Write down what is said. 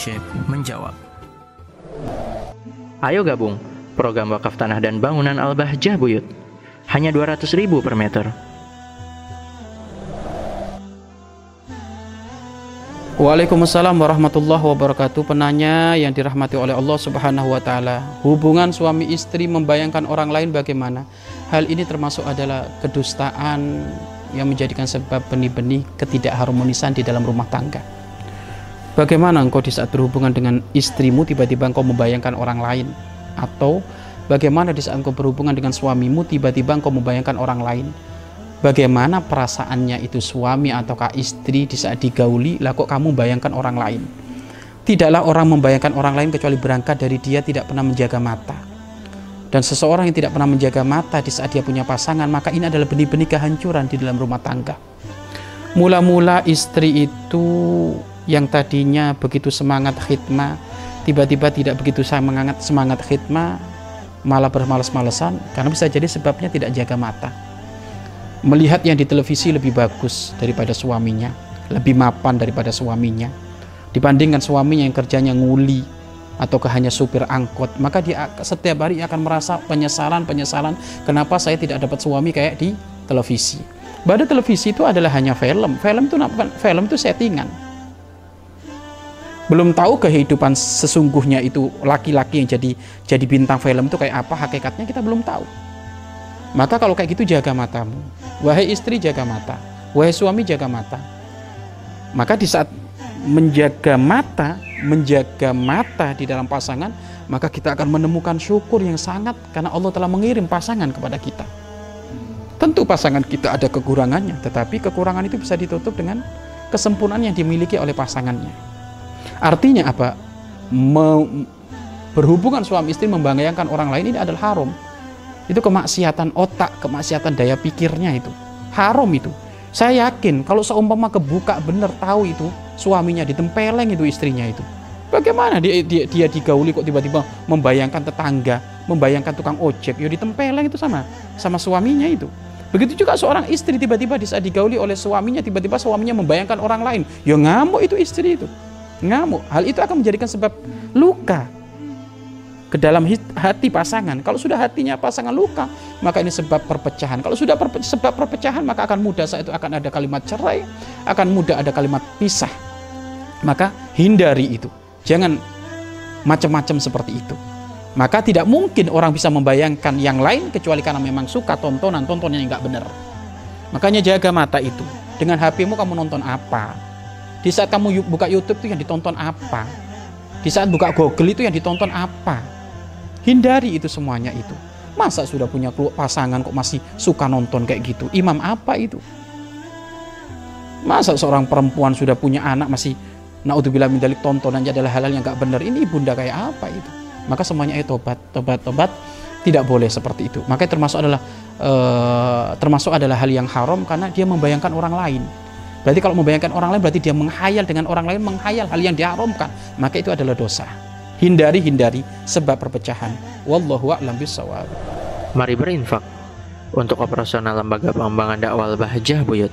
Syekh menjawab. Ayo gabung program wakaf tanah dan bangunan Al-Bahjah Buyut. Hanya 200 ribu per meter. Waalaikumsalam warahmatullahi wabarakatuh. Penanya yang dirahmati oleh Allah Subhanahu wa taala, hubungan suami istri membayangkan orang lain bagaimana? Hal ini termasuk adalah kedustaan yang menjadikan sebab benih-benih ketidakharmonisan di dalam rumah tangga. Bagaimana engkau di saat berhubungan dengan istrimu tiba-tiba engkau membayangkan orang lain? Atau bagaimana di saat engkau berhubungan dengan suamimu tiba-tiba engkau membayangkan orang lain? bagaimana perasaannya itu suami ataukah istri di saat digauli lah kok kamu bayangkan orang lain tidaklah orang membayangkan orang lain kecuali berangkat dari dia tidak pernah menjaga mata dan seseorang yang tidak pernah menjaga mata di saat dia punya pasangan maka ini adalah benih-benih kehancuran di dalam rumah tangga mula-mula istri itu yang tadinya begitu semangat khidmah tiba-tiba tidak begitu semangat semangat khidmah malah bermalas-malesan karena bisa jadi sebabnya tidak jaga mata melihat yang di televisi lebih bagus daripada suaminya, lebih mapan daripada suaminya. Dibandingkan suaminya yang kerjanya nguli ataukah hanya supir angkot, maka dia setiap hari akan merasa penyesalan-penyesalan kenapa saya tidak dapat suami kayak di televisi. Pada televisi itu adalah hanya film. Film itu film itu settingan. Belum tahu kehidupan sesungguhnya itu laki-laki yang jadi jadi bintang film itu kayak apa hakikatnya kita belum tahu. Maka kalau kayak gitu jaga matamu. Wahai istri jaga mata, wahai suami jaga mata. Maka di saat menjaga mata, menjaga mata di dalam pasangan, maka kita akan menemukan syukur yang sangat karena Allah telah mengirim pasangan kepada kita. Tentu pasangan kita ada kekurangannya, tetapi kekurangan itu bisa ditutup dengan kesempurnaan yang dimiliki oleh pasangannya. Artinya apa? Me berhubungan suami istri membayangkan orang lain ini adalah haram itu kemaksiatan otak, kemaksiatan daya pikirnya itu. Haram itu. Saya yakin kalau seumpama kebuka benar tahu itu suaminya ditempeleng itu istrinya itu. Bagaimana dia, dia, dia digauli kok tiba-tiba membayangkan tetangga, membayangkan tukang ojek, ya ditempeleng itu sama sama suaminya itu. Begitu juga seorang istri tiba-tiba di digauli oleh suaminya, tiba-tiba suaminya membayangkan orang lain. Ya ngamuk itu istri itu. Ngamuk. Hal itu akan menjadikan sebab luka ke dalam hati pasangan. Kalau sudah hatinya pasangan luka, maka ini sebab perpecahan. Kalau sudah perpe sebab perpecahan, maka akan mudah saat itu akan ada kalimat cerai, akan mudah ada kalimat pisah. Maka hindari itu. Jangan macam-macam seperti itu. Maka tidak mungkin orang bisa membayangkan yang lain kecuali karena memang suka tontonan-tontonan yang nggak benar. Makanya jaga mata itu. Dengan HP-mu kamu nonton apa? Di saat kamu buka YouTube itu yang ditonton apa? Di saat buka Google itu yang ditonton apa? Hindari itu semuanya itu. Masa sudah punya pasangan kok masih suka nonton kayak gitu? Imam apa itu? Masa seorang perempuan sudah punya anak masih naudzubillah min dalik tontonannya adalah halal yang gak benar. Ini bunda kayak apa itu? Maka semuanya itu tobat, tobat, tobat tidak boleh seperti itu. Makanya termasuk adalah e, termasuk adalah hal yang haram karena dia membayangkan orang lain. Berarti kalau membayangkan orang lain berarti dia menghayal dengan orang lain menghayal hal yang diharamkan, maka itu adalah dosa. Hindari hindari sebab perpecahan. Wallahu a'lam bishawab. Mari berinfak untuk operasional lembaga pengembangan dakwah Bahjah Buyut.